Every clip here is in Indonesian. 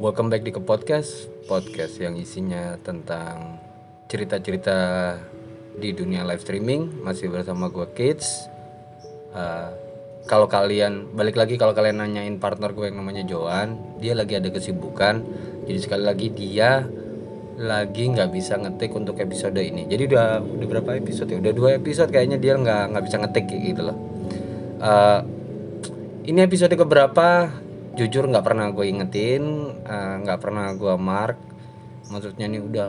Welcome back di ke podcast Podcast yang isinya tentang cerita-cerita di dunia live streaming. Masih bersama gue Kids. Uh, Kalau kalian, balik lagi kalau kalian nanyain partner gue yang namanya Joan Dia lagi ada kesibukan. Jadi sekali lagi dia lagi nggak bisa ngetik untuk episode ini. Jadi udah udah berapa episode ya? Udah dua episode kayaknya dia nggak nggak bisa ngetik gitu loh. Uh, ini episode keberapa jujur nggak pernah gue ingetin eh, nggak uh, pernah gue mark. Maksudnya ini udah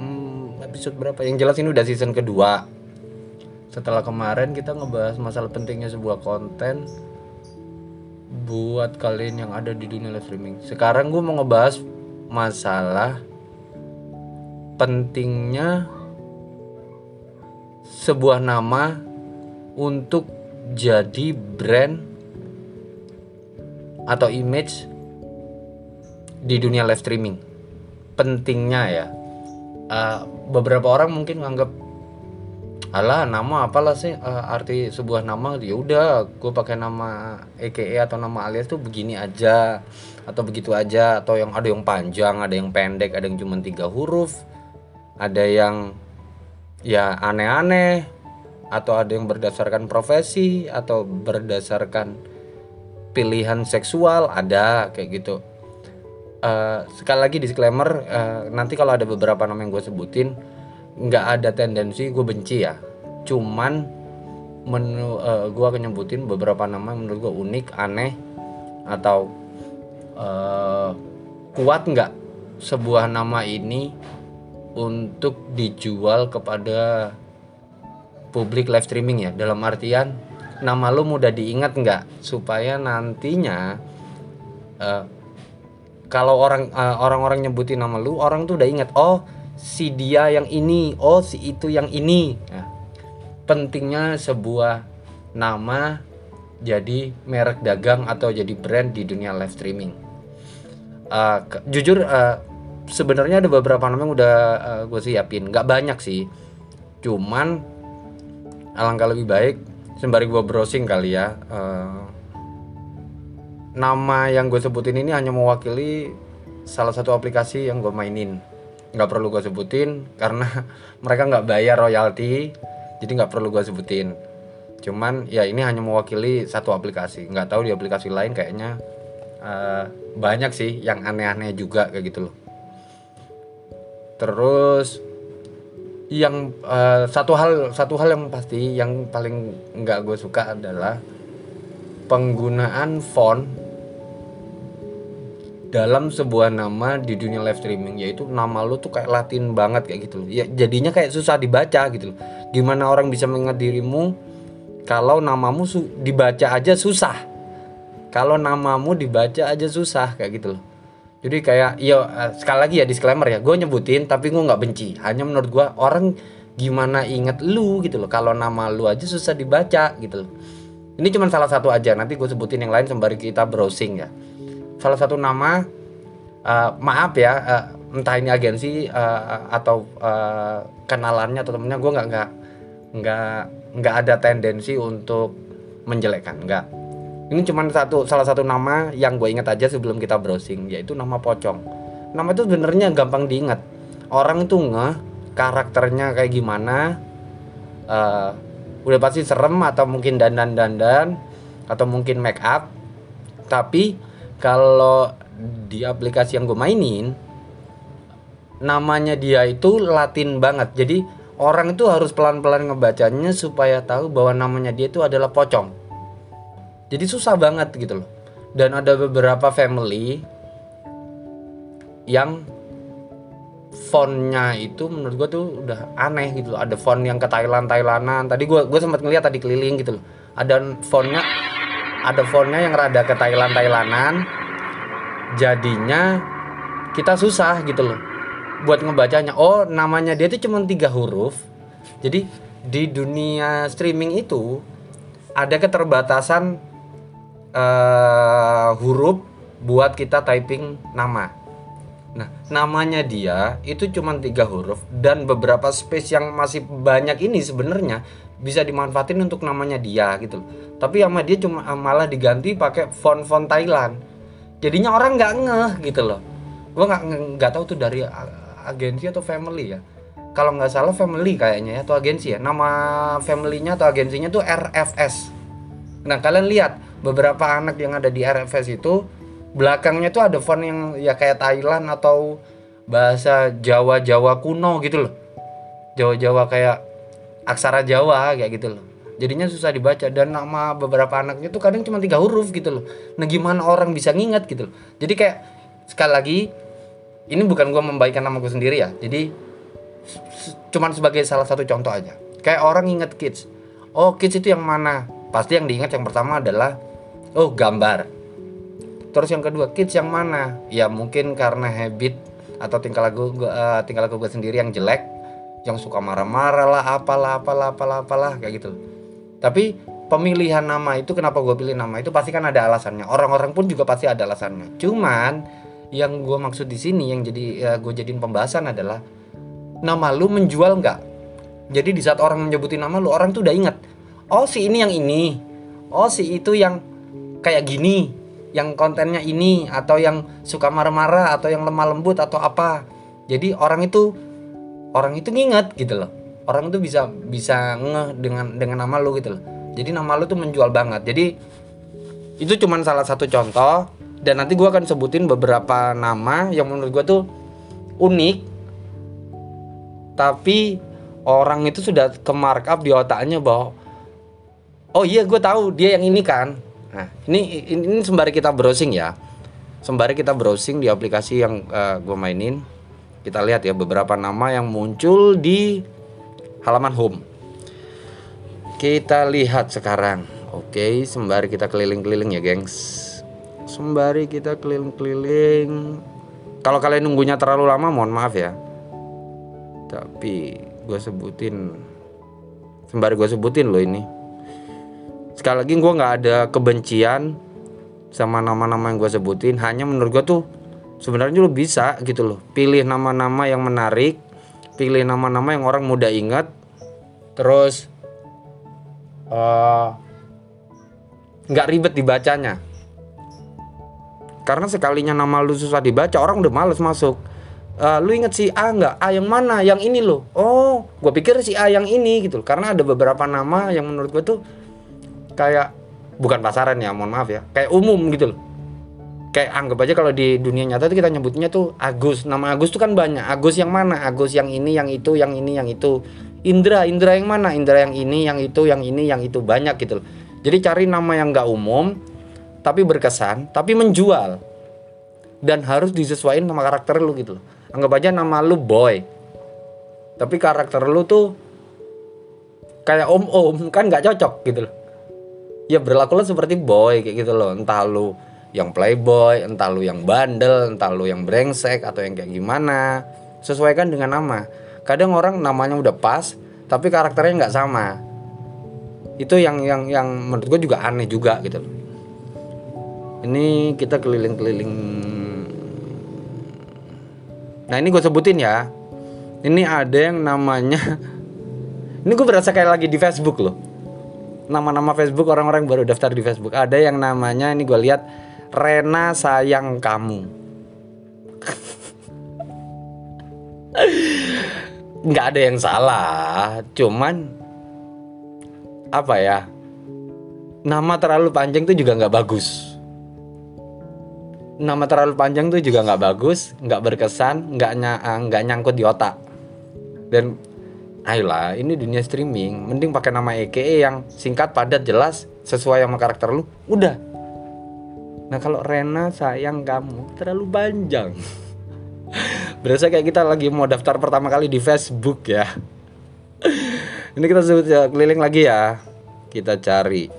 hmm, episode berapa? Yang jelas ini udah season kedua. Setelah kemarin kita ngebahas masalah pentingnya sebuah konten buat kalian yang ada di dunia live streaming. Sekarang gue mau ngebahas masalah pentingnya sebuah nama untuk jadi brand atau image di dunia live streaming. Pentingnya ya. Uh, beberapa orang mungkin nganggap alah nama apalah sih? Uh, arti sebuah nama. Ya udah gue pakai nama EKE atau nama alias tuh begini aja atau begitu aja. Atau yang ada yang panjang ada yang pendek ada yang cuma tiga huruf ada yang ya aneh-aneh atau ada yang berdasarkan profesi atau berdasarkan pilihan seksual ada kayak gitu. Uh, sekali lagi disclaimer uh, nanti kalau ada beberapa nama yang gue sebutin nggak ada tendensi gue benci ya. Cuman menu uh, gue akan nyebutin beberapa nama yang menurut gue unik aneh atau uh, kuat nggak sebuah nama ini untuk dijual kepada publik live streaming ya. Dalam artian nama lu mudah diingat nggak? Supaya nantinya uh, kalau orang uh, orang-orang nyebutin nama lu orang tuh udah ingat oh si dia yang ini oh si itu yang ini. Nah, pentingnya sebuah nama jadi merek dagang atau jadi brand di dunia live streaming. Uh, ke, jujur uh, sebenarnya ada beberapa nama yang udah uh, gue siapin. Nggak banyak sih. Cuman alangkah lebih baik sembari gue browsing kali ya uh, nama yang gue sebutin ini hanya mewakili salah satu aplikasi yang gue mainin. Nggak perlu gue sebutin karena mereka nggak bayar royalti jadi nggak perlu gue sebutin. Cuman ya ini hanya mewakili satu aplikasi. Nggak tahu di aplikasi lain kayaknya uh, banyak sih yang aneh-aneh juga kayak gitu loh. Terus yang uh, satu hal satu hal yang pasti yang paling nggak gue suka adalah penggunaan font dalam sebuah nama di dunia live streaming yaitu nama lu tuh kayak Latin banget kayak gitu. Ya jadinya kayak susah dibaca gitu. Gimana orang bisa mengingat dirimu kalau namamu dibaca aja susah. Kalau namamu dibaca aja susah kayak gitu loh jadi kayak ya sekali lagi ya disclaimer ya gue nyebutin tapi gue nggak benci. Hanya menurut gue orang gimana inget lu gitu loh. Kalau nama lu aja susah dibaca gitu loh. Ini cuma salah satu aja nanti gue sebutin yang lain sembari kita browsing ya. Salah satu nama uh, maaf ya uh, entah ini agensi uh, atau uh, kenalannya atau temennya gue nggak nggak nggak nggak ada tendensi untuk menjelekkan nggak ini cuma satu salah satu nama yang gue ingat aja sebelum kita browsing yaitu nama pocong. Nama itu sebenarnya gampang diingat. Orang itu nge karakternya kayak gimana uh, udah pasti serem atau mungkin dandan dandan atau mungkin make up. Tapi kalau di aplikasi yang gue mainin namanya dia itu Latin banget. Jadi orang itu harus pelan-pelan ngebacanya supaya tahu bahwa namanya dia itu adalah pocong jadi susah banget gitu loh. Dan ada beberapa family yang fontnya itu menurut gue tuh udah aneh gitu loh. Ada font yang ke Thailand Thailandan. Tadi gue gue sempat ngeliat tadi keliling gitu loh. Ada fontnya ada fontnya yang rada ke Thailand Thailandan. Jadinya kita susah gitu loh buat ngebacanya. Oh namanya dia tuh cuma tiga huruf. Jadi di dunia streaming itu ada keterbatasan uh, huruf buat kita typing nama. Nah, namanya dia itu cuma tiga huruf dan beberapa space yang masih banyak ini sebenarnya bisa dimanfaatin untuk namanya dia gitu. Tapi sama dia cuma malah diganti pakai font-font Thailand. Jadinya orang nggak ngeh gitu loh. gue nggak nggak tahu tuh dari agensi atau family ya kalau nggak salah family kayaknya ya atau agensi ya nama familynya atau agensinya tuh RFS nah kalian lihat beberapa anak yang ada di RFS itu belakangnya tuh ada font yang ya kayak Thailand atau bahasa Jawa Jawa kuno gitu loh. Jawa Jawa kayak aksara Jawa kayak gitu loh. Jadinya susah dibaca dan nama beberapa anaknya tuh kadang cuma tiga huruf gitu loh. Nah gimana orang bisa nginget gitu loh? Jadi kayak sekali lagi ini bukan gue membaikkan nama gue sendiri ya. Jadi cuman sebagai salah satu contoh aja. Kayak orang inget kids oh kids itu yang mana pasti yang diingat yang pertama adalah oh gambar. Terus yang kedua kids yang mana? Ya mungkin karena habit atau tingkah laku uh, tingkah laku gue sendiri yang jelek yang suka marah-marah lah apalah apalah apalah apalah kayak gitu. Tapi pemilihan nama itu kenapa gue pilih nama itu pasti kan ada alasannya. Orang-orang pun juga pasti ada alasannya. Cuman yang gue maksud di sini yang jadi ya, gue jadiin pembahasan adalah nama lu menjual nggak? Jadi di saat orang menyebutin nama lu orang tuh udah inget oh si ini yang ini. Oh si itu yang kayak gini yang kontennya ini atau yang suka marah-marah atau yang lemah lembut atau apa. Jadi orang itu orang itu nginget gitu loh. Orang itu bisa bisa ngeh dengan dengan nama lu gitu loh. Jadi nama lu tuh menjual banget. Jadi itu cuman salah satu contoh. Dan nanti gue akan sebutin beberapa nama yang menurut gue tuh unik. Tapi orang itu sudah ke markup di otaknya bahwa oh iya gue tahu dia yang ini kan. Nah ini ini sembari kita browsing ya. Sembari kita browsing di aplikasi yang uh, gue mainin kita lihat ya beberapa nama yang muncul di halaman home. Kita lihat sekarang. Oke sembari kita keliling-keliling ya gengs. Sembari kita keliling-keliling. Kalau kalian nunggunya terlalu lama mohon maaf ya. Tapi gue sebutin sembari gue sebutin loh ini sekali lagi gue nggak ada kebencian sama nama-nama yang gue sebutin. Hanya menurut gue tuh sebenarnya lo bisa gitu loh. Pilih nama-nama yang menarik pilih nama-nama yang orang mudah ingat. Terus eh, nggak uh, ribet dibacanya. Karena sekalinya nama lu susah dibaca orang udah males masuk. Uh, lu inget si A nggak? A yang mana? Yang ini loh. Oh gue pikir si A yang ini gitu karena ada beberapa nama yang menurut gue tuh kayak bukan pasaran ya mohon maaf ya. Kayak umum gitu loh. Kayak anggap aja kalau di dunia nyata tuh kita nyebutnya tuh Agus. Nama Agus tuh kan banyak. Agus yang mana? Agus yang ini yang itu yang ini yang itu. Indra Indra yang mana? Indra yang ini yang itu yang ini yang itu. Banyak gitu loh. Jadi cari nama yang nggak umum tapi berkesan tapi menjual. Dan harus disesuaikan sama karakter lu gitu loh. Anggap aja nama lu boy. Tapi karakter lu tuh kayak om om kan nggak cocok gitu loh ya berlaku seperti boy kayak gitu loh entah lu yang playboy entah lu yang bandel entah lu yang brengsek atau yang kayak gimana sesuaikan dengan nama kadang orang namanya udah pas tapi karakternya nggak sama itu yang yang yang menurut gue juga aneh juga gitu loh ini kita keliling-keliling Nah ini gue sebutin ya. Ini ada yang namanya. Ini gue berasa kayak lagi di Facebook loh. Nama-nama Facebook orang-orang baru daftar di Facebook. Ada yang namanya ini gue lihat Rena sayang kamu. Nggak ada yang salah, cuman apa ya? Nama terlalu panjang tuh juga nggak bagus nama terlalu panjang tuh juga nggak bagus, nggak berkesan, nggak ny nggak nyangkut di otak. Dan ayolah, ini dunia streaming, mending pakai nama EKE yang singkat, padat, jelas, sesuai sama karakter lu. Udah. Nah kalau Rena sayang kamu terlalu panjang. Berasa kayak kita lagi mau daftar pertama kali di Facebook ya. ini kita sebut ya, keliling lagi ya. Kita cari.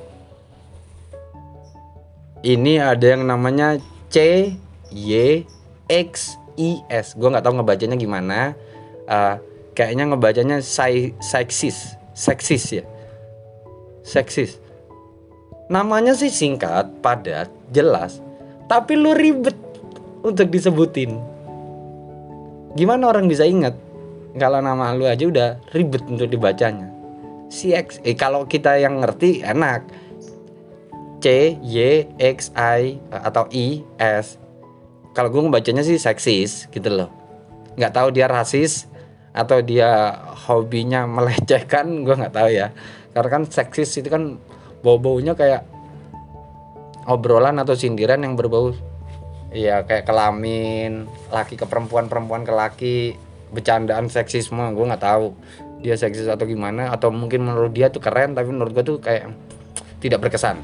Ini ada yang namanya C Y X I S. Gue nggak tahu ngebacanya gimana. Uh, kayaknya ngebacanya seksis, seksis ya. Seksis. Namanya sih singkat, padat, jelas, tapi lu ribet untuk disebutin. Gimana orang bisa ingat kalau nama lu aja udah ribet untuk dibacanya? CX, eh kalau kita yang ngerti enak C Y X I atau I S kalau gue ngebacanya sih seksis gitu loh nggak tahu dia rasis atau dia hobinya melecehkan gue nggak tahu ya. Karena kan seksis itu kan bau-baunya kayak obrolan atau sindiran yang berbau ya kayak kelamin laki ke perempuan perempuan ke laki bercandaan seksisme gue nggak tahu dia seksis atau gimana atau mungkin menurut dia tuh keren tapi menurut gue tuh kayak tidak berkesan.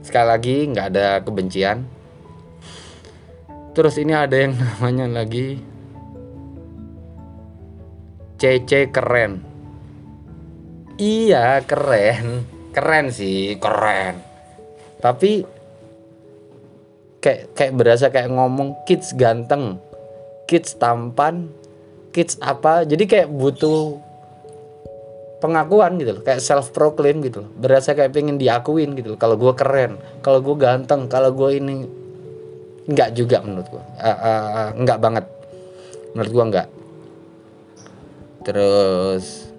Sekali lagi nggak ada kebencian. Terus ini ada yang namanya lagi CC keren. Iya keren. Keren sih keren. Tapi kayak kayak berasa kayak ngomong kids ganteng kids tampan kids apa. Jadi kayak butuh pengakuan gitu loh kayak self proclaim gitu loh. Berasa kayak pengen diakuin gitu loh kalau gue keren kalau gue ganteng kalau gue ini. Nggak juga menurut gue uh, uh, uh, nggak banget. Menurut gue nggak terus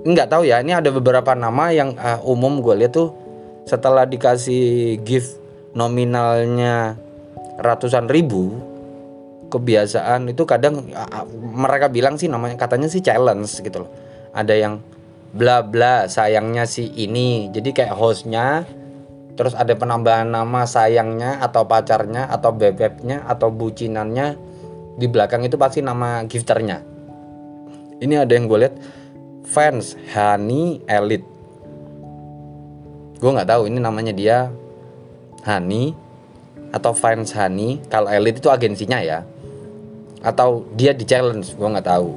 nggak tahu ya ini ada beberapa nama yang uh, umum gue lihat tuh setelah dikasih gift nominalnya ratusan ribu kebiasaan itu kadang mereka bilang sih namanya katanya sih challenge gitu loh. Ada yang bla bla sayangnya si ini. Jadi kayak hostnya terus ada penambahan nama sayangnya atau pacarnya atau bebeknya atau bucinannya di belakang itu pasti nama gifternya ini ada yang gue lihat fans Hani Elite. Gue nggak tahu ini namanya dia Hani atau fans Hani. Kalau Elite itu agensinya ya. Atau dia di challenge gue nggak tahu.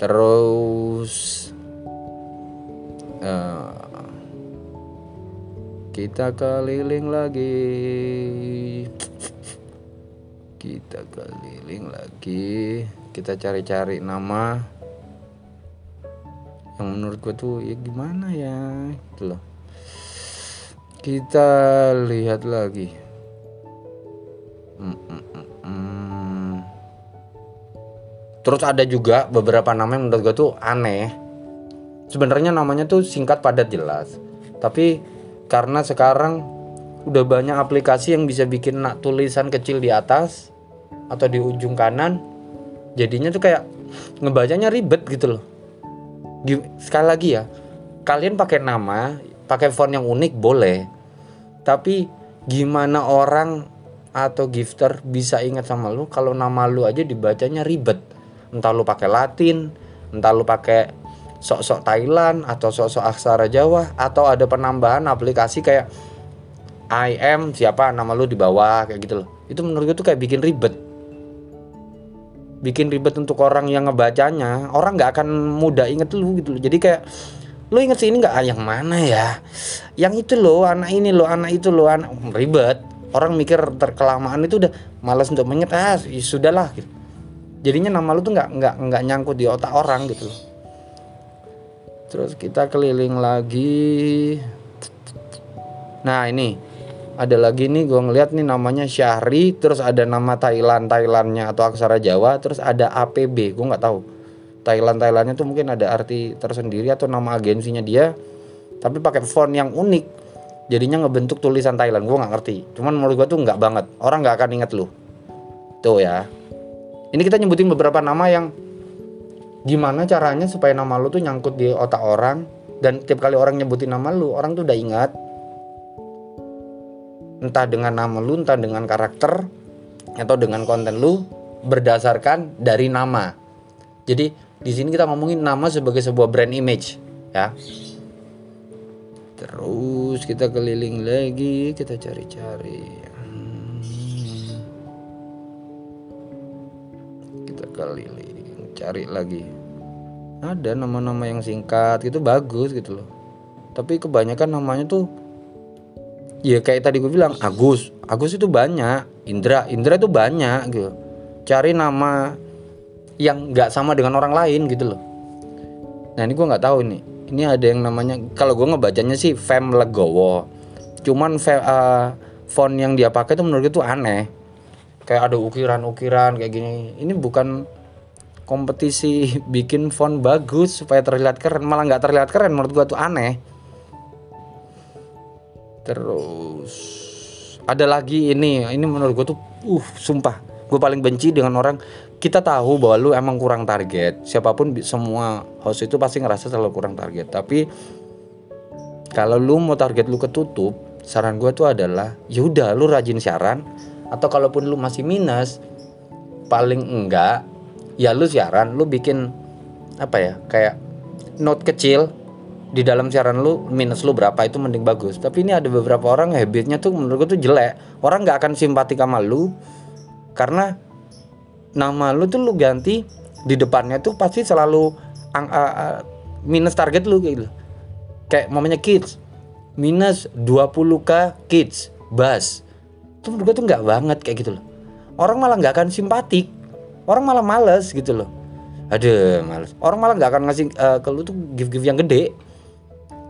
Terus uh, kita keliling lagi kita keliling lagi. Kita cari-cari nama. Yang menurut gue tuh ya gimana ya? Gitu loh. Kita lihat lagi. Mm, mm, mm, terus ada juga beberapa nama yang menurut gue tuh aneh. Sebenarnya namanya tuh singkat padat jelas. Tapi karena sekarang udah banyak aplikasi yang bisa bikin nak tulisan kecil di atas atau di ujung kanan jadinya tuh kayak ngebacanya ribet gitu loh. Sekali lagi ya kalian pakai nama pakai font yang unik boleh tapi gimana orang atau gifter bisa ingat sama lu kalau nama lu aja dibacanya ribet? Entah lu pakai Latin entah lu pakai sok-sok Thailand atau sok-sok aksara Jawa atau ada penambahan aplikasi kayak I am siapa nama lu di bawah kayak gitu loh. Itu menurut gue tuh kayak bikin ribet bikin ribet untuk orang yang ngebacanya orang nggak akan mudah inget lu gitu loh. Jadi kayak lu inget sih ini nggak? Ah, yang mana ya? Yang itu loh anak ini loh anak itu loh anak ribet. Orang mikir terkelamaan itu udah malas untuk mengingat ah ya sudahlah gitu. Jadinya nama lu tuh nggak nggak nggak nyangkut di otak orang gitu loh. Terus kita keliling lagi. Nah ini ada lagi nih gue ngeliat nih namanya Syahri terus ada nama Thailand Thailandnya atau aksara Jawa terus ada APB gue nggak tahu. Thailand Thailandnya tuh mungkin ada arti tersendiri atau nama agensinya dia tapi pakai font yang unik. Jadinya ngebentuk tulisan Thailand gue nggak ngerti. Cuman menurut gue tuh nggak banget. Orang nggak akan inget lu. Tuh ya. Ini kita nyebutin beberapa nama yang gimana caranya supaya nama lu tuh nyangkut di otak orang dan tiap kali orang nyebutin nama lu orang tuh udah ingat entah dengan nama lu entah dengan karakter atau dengan konten lu berdasarkan dari nama. Jadi di sini kita ngomongin nama sebagai sebuah brand image ya. Terus kita keliling lagi kita cari-cari. Hmm. kita keliling cari lagi. Ada nama-nama yang singkat itu bagus gitu loh. Tapi kebanyakan namanya tuh ya kayak tadi gue bilang Agus. Agus itu banyak. Indra Indra itu banyak gitu. Cari nama yang nggak sama dengan orang lain gitu loh. Nah ini gue nggak tahu ini. Ini ada yang namanya kalau gue ngebacanya sih Fem Legowo. Cuman fe, uh, font yang dia pakai tuh menurut gue tuh aneh. Kayak ada ukiran-ukiran kayak gini. Ini bukan kompetisi bikin font bagus supaya terlihat keren malah nggak terlihat keren menurut gue tuh aneh terus ada lagi ini ini menurut gue tuh uh sumpah. Gue paling benci dengan orang kita tahu bahwa lu emang kurang target. Siapa pun semua host itu pasti ngerasa selalu kurang target. Tapi kalau lu mau target lu ketutup saran gue tuh adalah yaudah lu rajin siaran. Atau kalaupun lu masih minus paling enggak ya lu siaran lu bikin apa ya kayak note kecil di dalam siaran lu minus lu berapa itu mending bagus. Tapi ini ada beberapa orang habitnya tuh menurut gue tuh jelek. Orang nggak akan simpati sama lu karena nama lu tuh lu ganti di depannya tuh pasti selalu ang, uh, uh, minus target lu gitu. Kayak mamanya kids minus 20k kids bus itu menurut gue tuh nggak banget kayak gitu loh. Orang malah nggak akan simpatik. Orang malah males gitu loh. Ada males. Orang malah nggak akan ngasih uh, ke lu tuh gift gift yang gede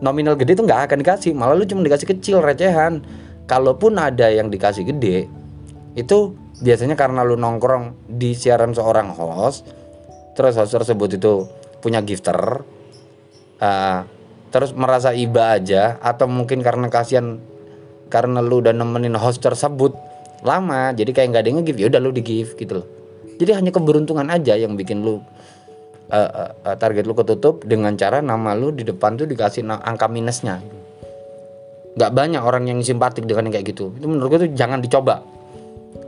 nominal gede tuh nggak akan dikasih. Malah lu cuma dikasih kecil recehan. Kalaupun ada yang dikasih gede itu biasanya karena lu nongkrong di siaran seorang host terus host tersebut itu punya gifter uh, terus merasa iba aja atau mungkin karena kasihan karena lu udah nemenin host tersebut lama jadi kayak nggak ada yang nge-give ya udah lu di give gitu loh. Jadi hanya keberuntungan aja yang bikin lu uh, uh, target lu ketutup dengan cara nama lu di depan tuh dikasih angka minusnya. Nggak banyak orang yang simpatik dengan yang kayak gitu. Itu menurut gue tuh jangan dicoba.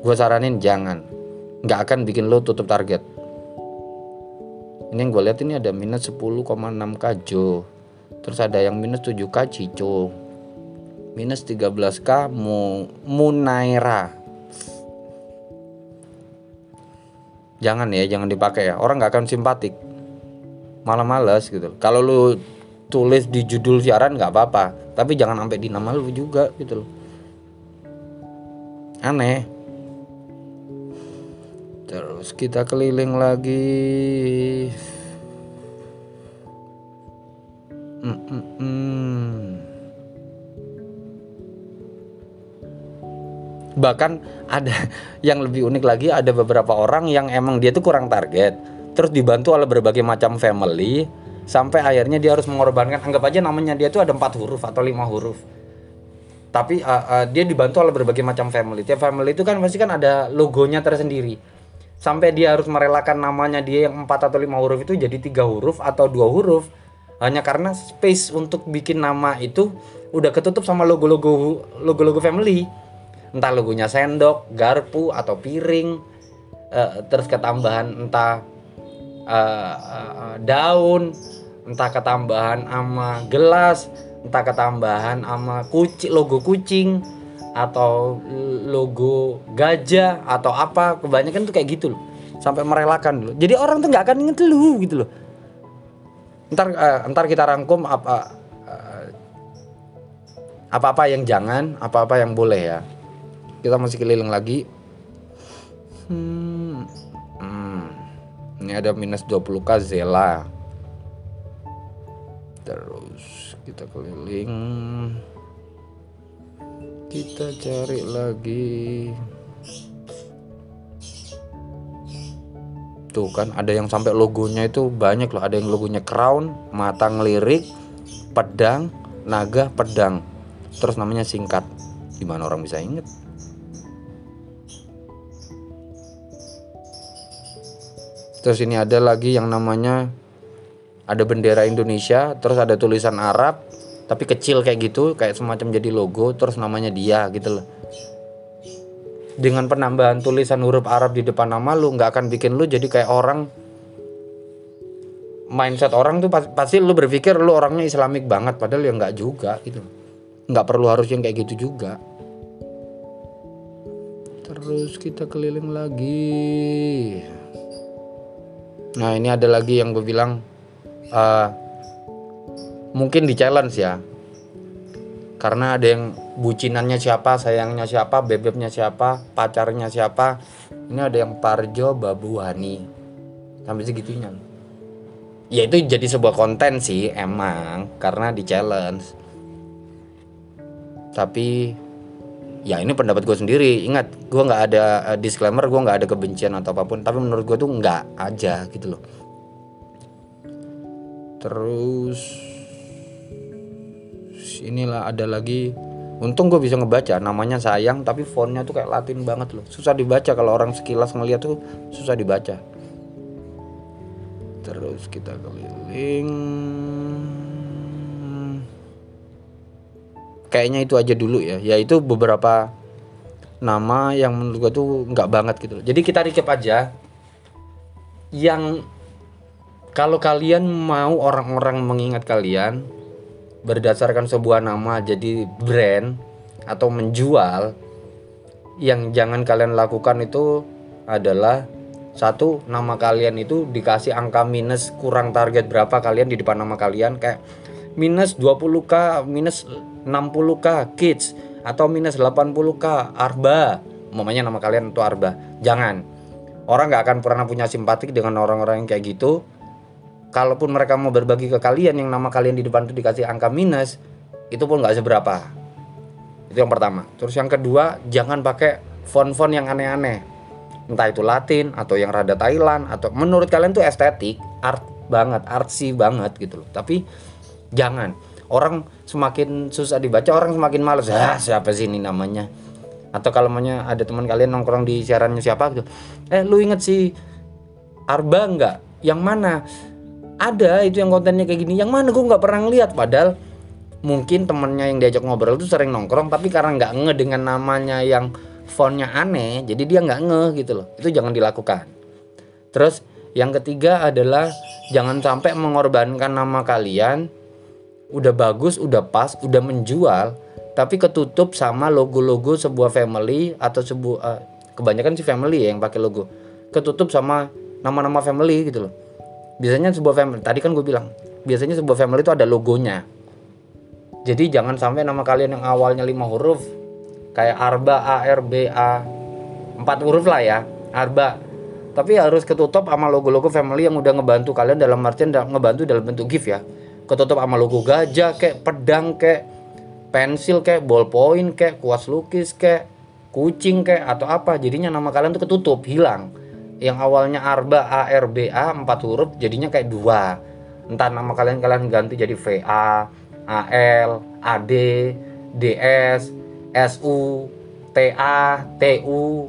Gue saranin jangan. Nggak akan bikin lo tutup target. Ini yang gue lihat ini ada minus 10,6 kj terus ada yang minus 7k cico minus 13k mu munaira jangan ya jangan dipakai ya. Orang nggak akan simpatik. Malah males gitu. Kalau lu tulis di judul siaran nggak apa-apa. Tapi jangan sampai di nama lu juga gitu loh. Aneh. Terus kita keliling lagi. Mm -mm -mm. Bahkan ada yang lebih unik lagi ada beberapa orang yang emang dia tuh kurang target terus dibantu oleh berbagai macam family sampai akhirnya dia harus mengorbankan anggap aja namanya dia tuh ada empat huruf atau lima huruf. Tapi uh, uh, dia dibantu oleh berbagai macam family. Tiap family itu kan pasti kan ada logonya tersendiri. Sampai dia harus merelakan namanya dia yang empat atau lima huruf itu jadi tiga huruf atau dua huruf. Hanya karena space untuk bikin nama itu udah ketutup sama logo-logo logo-logo family entah logonya sendok garpu atau piring uh, terus ketambahan entah uh, uh, daun entah ketambahan ama gelas entah ketambahan ama kucing logo kucing atau logo gajah atau apa kebanyakan tuh kayak gitu loh. Sampai merelakan dulu jadi orang tuh nggak akan inget lu gitu loh. Ntar uh, ntar kita rangkum apa uh, apa apa yang jangan apa apa yang boleh ya kita masih keliling lagi. Hmm, hmm. ini ada minus 20k Zela. Terus kita keliling. Kita cari lagi. Tuh kan ada yang sampai logonya itu banyak loh. Ada yang logonya crown mata ngelirik pedang naga pedang. Terus namanya singkat. Gimana orang bisa inget terus ini ada lagi yang namanya ada bendera Indonesia terus ada tulisan Arab tapi kecil kayak gitu kayak semacam jadi logo terus namanya dia gitu loh. Dengan penambahan tulisan huruf Arab di depan nama lu nggak akan bikin lu jadi kayak orang. Mindset orang tuh pasti lu berpikir lu orangnya islamik banget padahal ya nggak juga gitu. Nggak perlu harus yang kayak gitu juga. Terus kita keliling lagi Nah ini ada lagi yang gue bilang uh, mungkin di challenge ya, karena ada yang bucinannya siapa, sayangnya siapa, bebeknya siapa, pacarnya siapa. Ini ada yang Parjo Babuani sampai segitunya. Ya itu jadi sebuah konten sih emang karena di challenge. Tapi ya ini pendapat gue sendiri. Ingat gue nggak ada uh, disclaimer gue nggak ada kebencian atau apa pun. Tapi menurut gue tuh nggak aja gitu loh. Terus inilah ada lagi. Untung gue bisa ngebaca namanya sayang tapi fontnya tuh kayak Latin banget loh. Susah dibaca kalau orang sekilas ngeliat tuh susah dibaca. Terus kita keliling kayaknya itu aja dulu ya. Yaitu beberapa nama yang menurut gue tuh nggak banget gitu jadi kita recap aja. Yang kalau kalian mau orang-orang mengingat kalian berdasarkan sebuah nama jadi brand atau menjual yang jangan kalian lakukan itu adalah satu nama kalian itu dikasih angka minus kurang target berapa kalian di depan nama kalian. Kayak minus 20k minus 60k kids atau minus 80k arba. Mamanya nama kalian itu arba. Jangan. Orang nggak akan pernah punya simpatik dengan orang-orang yang kayak gitu. Kalaupun mereka mau berbagi ke kalian yang nama kalian di depan itu dikasih angka minus itu pun nggak seberapa. Itu yang pertama. Terus yang kedua jangan pakai font-font yang aneh-aneh. Entah itu Latin atau yang rada Thailand atau menurut kalian tuh estetik art banget artsy banget gitu loh. Tapi jangan. Orang semakin susah dibaca orang semakin males. Ah siapa sih ini namanya? Atau kalau maunya ada teman kalian nongkrong di siarannya siapa gitu. Eh lu inget sih Arba nggak? Yang mana? Ada itu yang kontennya kayak gini. Yang mana? Gue nggak pernah ngeliat. Padahal mungkin temennya yang diajak ngobrol tuh sering nongkrong tapi karena nggak nge dengan namanya yang fontnya aneh jadi dia nggak nge gitu loh. Itu jangan dilakukan. Terus yang ketiga adalah jangan sampai mengorbankan nama kalian udah bagus udah pas udah menjual tapi ketutup sama logo-logo sebuah family atau sebuah uh, kebanyakan sih family ya yang pakai logo. Ketutup sama nama-nama family gitu loh. Biasanya sebuah family tadi kan gue bilang biasanya sebuah family itu ada logonya. Jadi jangan sampai nama kalian yang awalnya lima huruf kayak Arba A R B A empat huruf lah ya Arba. Tapi harus ketutup sama logo-logo family yang udah ngebantu kalian dalam artian ngebantu dalam bentuk gift ya ketutup sama logo gajah kayak pedang kayak pensil kayak ballpoint kayak kuas lukis kayak kucing kayak atau apa. Jadinya nama kalian tuh ketutup hilang. Yang awalnya arba a r b a empat huruf jadinya kayak dua. Entah nama kalian kalian ganti jadi va al ad ds su ta tu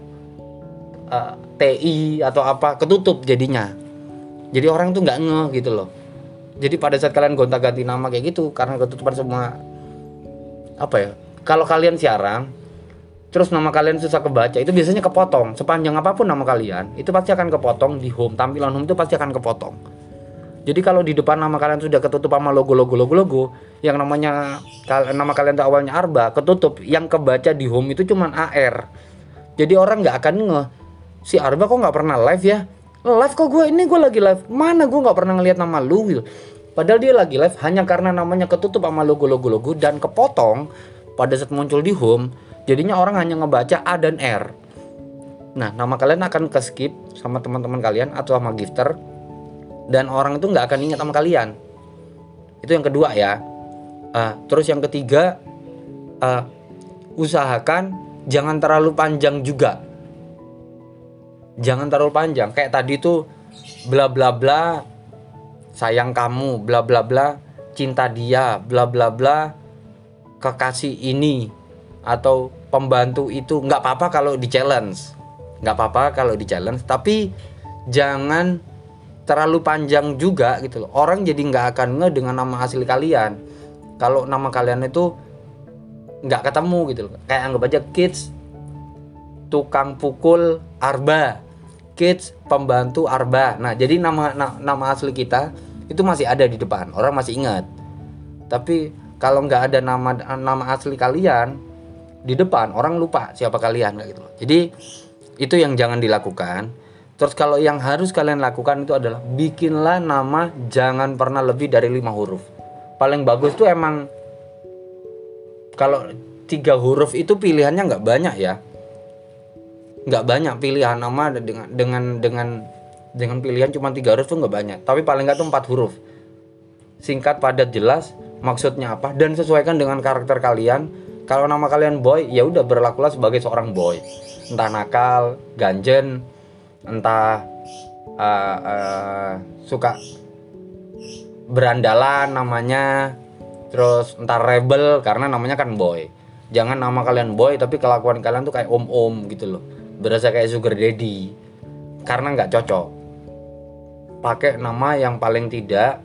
uh, ti atau apa. Ketutup jadinya. Jadi orang tuh nggak ngeh gitu loh jadi pada saat kalian gonta-ganti nama kayak gitu karena ketutupan semua apa ya kalau kalian siaran terus nama kalian susah kebaca itu biasanya kepotong. Sepanjang apa pun nama kalian itu pasti akan kepotong di home. Tampilan home itu pasti akan kepotong. Jadi kalau di depan nama kalian sudah ketutup sama logo logo logo logo yang namanya nama kalian itu awalnya Arba ketutup. Yang kebaca di home itu cuman AR jadi orang nggak akan nge si Arba kok nggak pernah live ya live kok gue ini gue lagi live mana gue nggak pernah ngeliat nama lu Will padahal dia lagi live hanya karena namanya ketutup sama logo logo logo dan kepotong pada saat muncul di home Jadinya orang hanya ngebaca A dan R. Nah, nama kalian akan ke skip sama teman-teman kalian atau sama gifter dan orang itu nggak akan ingat sama kalian. Itu yang kedua ya. Uh, terus yang ketiga, uh, usahakan jangan terlalu panjang juga. Jangan terlalu panjang. Kayak tadi tuh bla bla bla sayang kamu, bla bla bla cinta dia, bla bla bla kekasih ini atau pembantu itu. Nggak apa-apa kalau di challenge. Nggak apa-apa kalau di challenge. Tapi jangan terlalu panjang juga gitu loh. Orang jadi nggak akan nge dengan nama asli kalian. Kalau nama kalian itu nggak ketemu gitu loh. Kayak anggap aja kids tukang pukul arba kids pembantu arba nah jadi nama na, nama asli kita itu masih ada di depan orang masih ingat tapi kalau nggak ada nama nama asli kalian di depan orang lupa siapa kalian kayak gitu Jadi itu yang jangan dilakukan. Terus kalau yang harus kalian lakukan itu adalah bikinlah nama jangan pernah lebih dari lima huruf. Paling bagus tuh emang kalau tiga huruf itu pilihannya nggak banyak ya. Nggak banyak pilihan nama dengan dengan dengan dengan pilihan cuma tiga huruf tuh nggak banyak. Tapi paling nggak tuh empat huruf. Singkat, padat, jelas. Maksudnya apa dan sesuaikan dengan karakter kalian kalau nama kalian boy ya udah berlakulah sebagai seorang boy entah nakal ganjen entah uh, uh, suka berandalan namanya terus entar rebel karena namanya kan boy jangan nama kalian boy tapi kelakuan kalian tuh kayak om-om gitu loh berasa kayak sugar daddy. Karena nggak cocok. Pakai nama yang paling tidak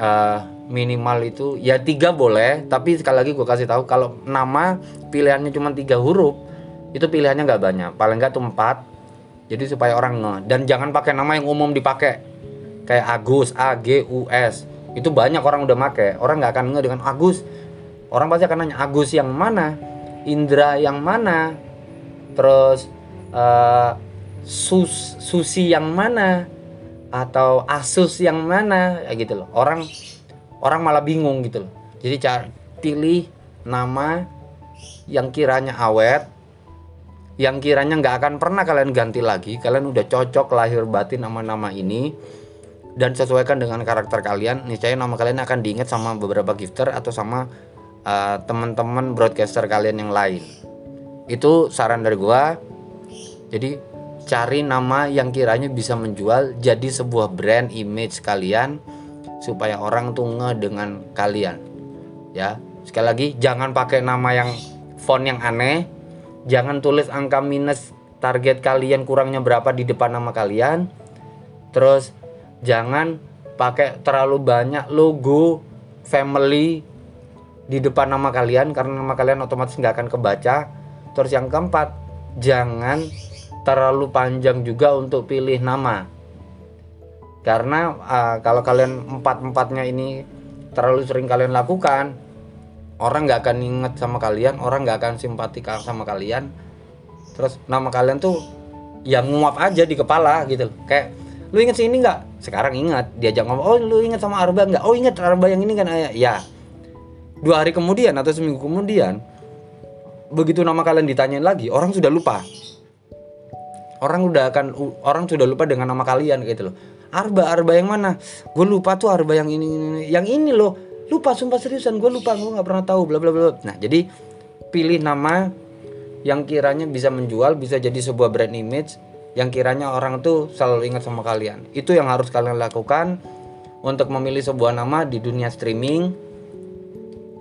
uh, minimal itu ya tiga boleh tapi sekali lagi gue kasih tahu kalau nama pilihannya cuma tiga huruf itu pilihannya nggak banyak. Paling nggak tuh empat. Jadi supaya orang nge dan jangan pakai nama yang umum dipakai. Kayak Agus A G U S. Itu banyak orang udah make. Orang nggak akan nge dengan Agus. Orang pasti akan nanya Agus yang mana? Indra yang mana? Terus uh, Sus Susi yang mana atau Asus yang mana ya gitu loh. Orang orang malah bingung gitu loh. Jadi cara pilih nama yang kiranya awet yang kiranya nggak akan pernah kalian ganti lagi. Kalian udah cocok lahir batin nama-nama ini dan sesuaikan dengan karakter kalian. Niscaya nama kalian akan diingat sama beberapa gifter atau sama uh, teman-teman broadcaster kalian yang lain. Itu saran dari gua jadi cari nama yang kiranya bisa menjual jadi sebuah brand image kalian supaya orang tuh dengan kalian ya. Sekali lagi jangan pakai nama yang font yang aneh. Jangan tulis angka minus target kalian kurangnya berapa di depan nama kalian. Terus jangan pakai terlalu banyak logo family di depan nama kalian karena nama kalian otomatis nggak akan kebaca. Terus yang keempat jangan terlalu panjang juga untuk pilih nama. Karena uh, kalau kalian empat empatnya ini terlalu sering kalian lakukan orang nggak akan inget sama kalian orang nggak akan simpati sama kalian. Terus nama kalian tuh yang nguap aja di kepala gitu kayak lu inget sih ini nggak? Sekarang ingat diajak ngomong oh lu inget sama Arba nggak? Oh inget Arba yang ini kan? Ya dua hari kemudian atau seminggu kemudian begitu nama kalian ditanyain lagi orang sudah lupa orang udah akan orang sudah lupa dengan nama kalian gitu loh. Arba Arba yang mana? Gue lupa tuh Arba yang ini, ini yang ini loh. Lupa sumpah seriusan. Gue lupa gue nggak pernah tahu bla bla bla nah jadi pilih nama yang kiranya bisa menjual bisa jadi sebuah brand image yang kiranya orang tuh selalu ingat sama kalian. Itu yang harus kalian lakukan untuk memilih sebuah nama di dunia streaming.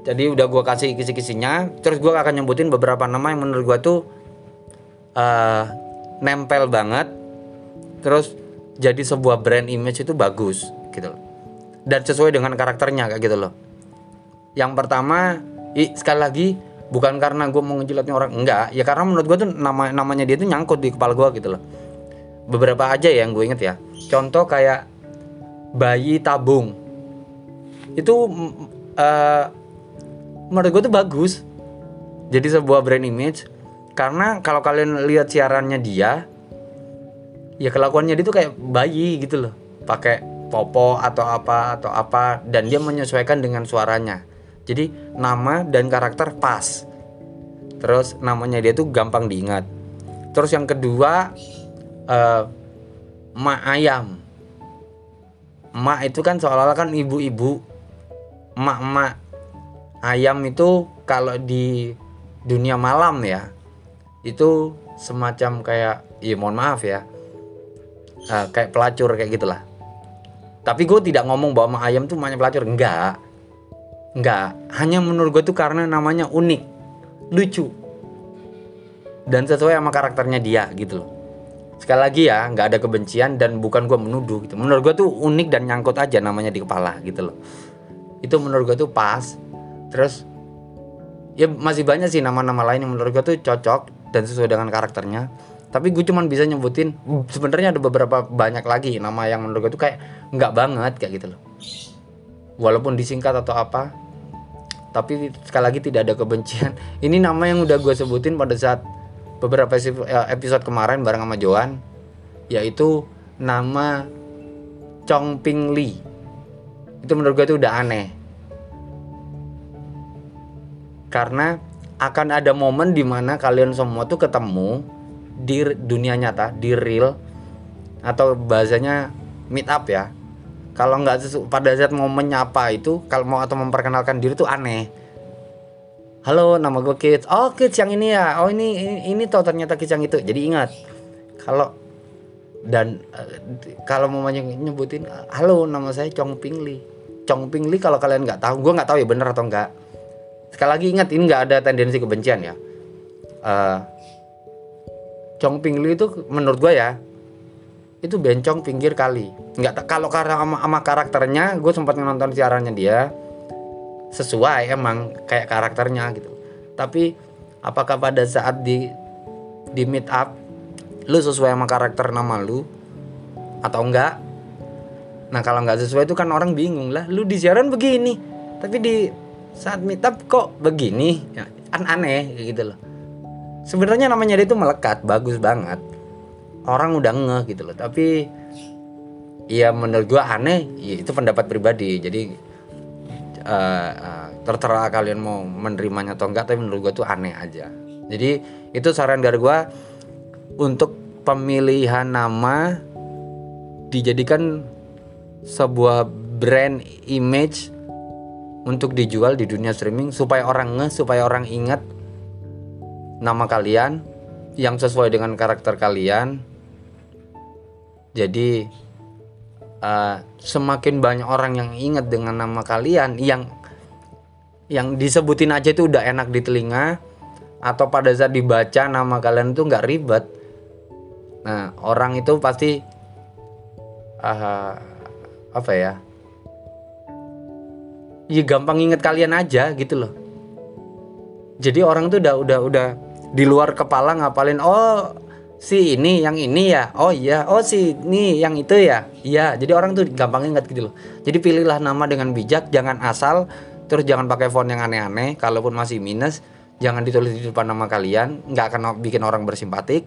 Jadi udah gue kasih kisi-kisinya. Terus gue akan nyebutin beberapa nama yang menurut gue tuh uh, nempel banget terus jadi sebuah brand image itu bagus gitu loh. Dan sesuai dengan karakternya kayak gitu loh. Yang pertama i, sekali lagi bukan karena gue mau ngejilatnya orang enggak. Ya karena menurut gue tuh nama namanya dia tuh nyangkut di kepala gue gitu loh. Beberapa aja ya yang gue inget ya. Contoh kayak bayi tabung. Itu uh, menurut gue tuh bagus. Jadi sebuah brand image karena kalau kalian lihat siarannya dia ya kelakuannya dia tuh kayak bayi gitu loh. Pakai popo atau apa atau apa dan dia menyesuaikan dengan suaranya. Jadi nama dan karakter pas. Terus namanya dia tuh gampang diingat. Terus yang kedua uh, mak ayam. Mak itu kan seolah-olah kan ibu-ibu. Mak-mak ayam itu kalau di dunia malam ya itu semacam kayak ya mohon maaf ya. Uh, kayak pelacur kayak gitulah. Tapi gue tidak ngomong bahwa ayam tuh namanya pelacur. Enggak. Enggak. Hanya menurut gue tuh karena namanya unik. Lucu. Dan sesuai sama karakternya dia gitu loh. Sekali lagi ya nggak ada kebencian dan bukan gue menuduh gitu. Menurut gue tuh unik dan nyangkut aja namanya di kepala gitu loh. Itu menurut gue tuh pas. Terus ya masih banyak sih nama-nama lain yang menurut gue tuh cocok dan sesuai dengan karakternya. Tapi gue cuman bisa nyebutin sebenarnya ada beberapa banyak lagi nama yang menurut gue tuh kayak nggak banget kayak gitu loh. Walaupun disingkat atau apa tapi sekali lagi tidak ada kebencian. Ini nama yang udah gue sebutin pada saat beberapa eh, episode kemarin bareng sama Joan yaitu nama Chong Ping Lee itu menurut gue tuh udah aneh. Karena akan ada momen di mana kalian semua tuh ketemu di dunia nyata di real atau bahasanya meet up ya. Kalau nggak pada saat mau menyapa itu kalau mau atau memperkenalkan diri tuh aneh. Halo nama gue kids. Oh kids yang ini ya. Oh ini ini, ini ternyata kids yang itu. Jadi ingat kalau dan uh, kalau mau nyebutin halo nama saya Chong Ping Li Chong Ping Li kalau kalian nggak tahu gue nggak tahu ya bener atau enggak sekali lagi ingat ini nggak ada tendensi kebencian ya. Uh, Chong Ping Li itu menurut gue ya itu bencong pinggir kali. Nggak kalau karena sama, sama karakternya gue sempat nonton siarannya dia sesuai emang kayak karakternya gitu. Tapi apakah pada saat di di meet up lu sesuai sama karakter nama lu atau enggak nah kalau nggak sesuai itu kan orang bingung lah. Lu di siaran begini tapi di saat meet up kok begini? Ya, an aneh gitu loh. Sebenarnya namanya dia itu melekat bagus banget. Orang udah ngeh gitu loh tapi ya menurut gua aneh ya itu pendapat pribadi. Jadi uh, uh, terserah kalian mau menerimanya atau enggak tapi menurut gua tuh aneh aja. Jadi itu saran dari gua untuk pemilihan nama dijadikan sebuah brand image untuk dijual di dunia streaming supaya orang ngeh supaya orang ingat nama kalian yang sesuai dengan karakter kalian. Jadi uh, semakin banyak orang yang ingat dengan nama kalian yang yang disebutin aja itu udah enak di telinga atau pada saat dibaca nama kalian itu nggak ribet. Nah orang itu pasti uh, apa ya ya gampang inget kalian aja gitu loh. Jadi orang tuh udah udah udah di luar kepala ngapalin oh si ini yang ini ya? Oh iya. Oh si ini yang itu ya? Iya jadi orang tuh gampang ingat gitu loh. Jadi pilihlah nama dengan bijak jangan asal terus jangan pakai font yang aneh-aneh. Kalaupun masih minus jangan ditulis di depan nama kalian. Nggak akan bikin orang bersimpatik.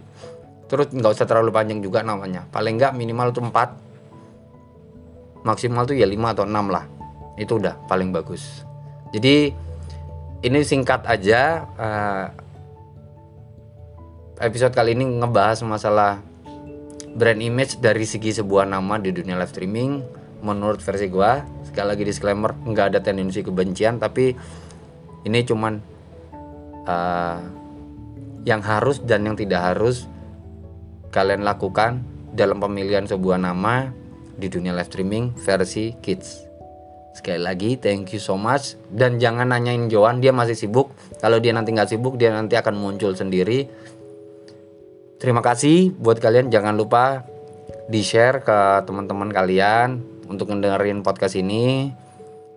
Terus nggak usah terlalu panjang juga namanya. Paling nggak minimal tuh 4 maksimal tuh ya 5 atau 6 lah itu udah paling bagus. Jadi ini singkat aja uh, episode kali ini ngebahas masalah brand image dari segi sebuah nama di dunia live streaming. Menurut versi gua sekali lagi disclaimer nggak ada tendensi kebencian tapi ini cuman uh, yang harus dan yang tidak harus kalian lakukan dalam pemilihan sebuah nama di dunia live streaming versi kids sekali lagi thank you so much dan jangan nanyain Joan dia masih sibuk kalau dia nanti nggak sibuk dia nanti akan muncul sendiri Terima kasih buat kalian jangan lupa di-share ke teman-teman kalian untuk ngedengerin podcast ini.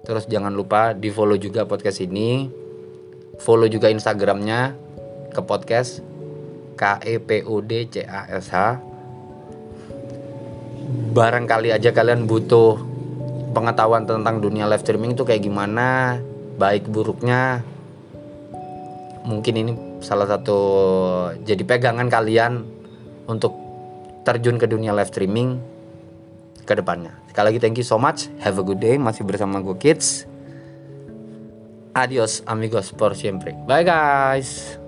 Terus jangan lupa di-follow juga podcast ini. Follow juga Instagramnya ke podcast K E P O D C A S H. Barangkali aja kalian butuh pengetahuan tentang dunia live streaming itu kayak gimana, baik buruknya. Mungkin ini salah satu jadi pegangan kalian untuk terjun ke dunia live streaming ke depannya. Sekali lagi thank you so much. Have a good day. Masih bersama gue kids. Adios amigos por siempre. Bye guys.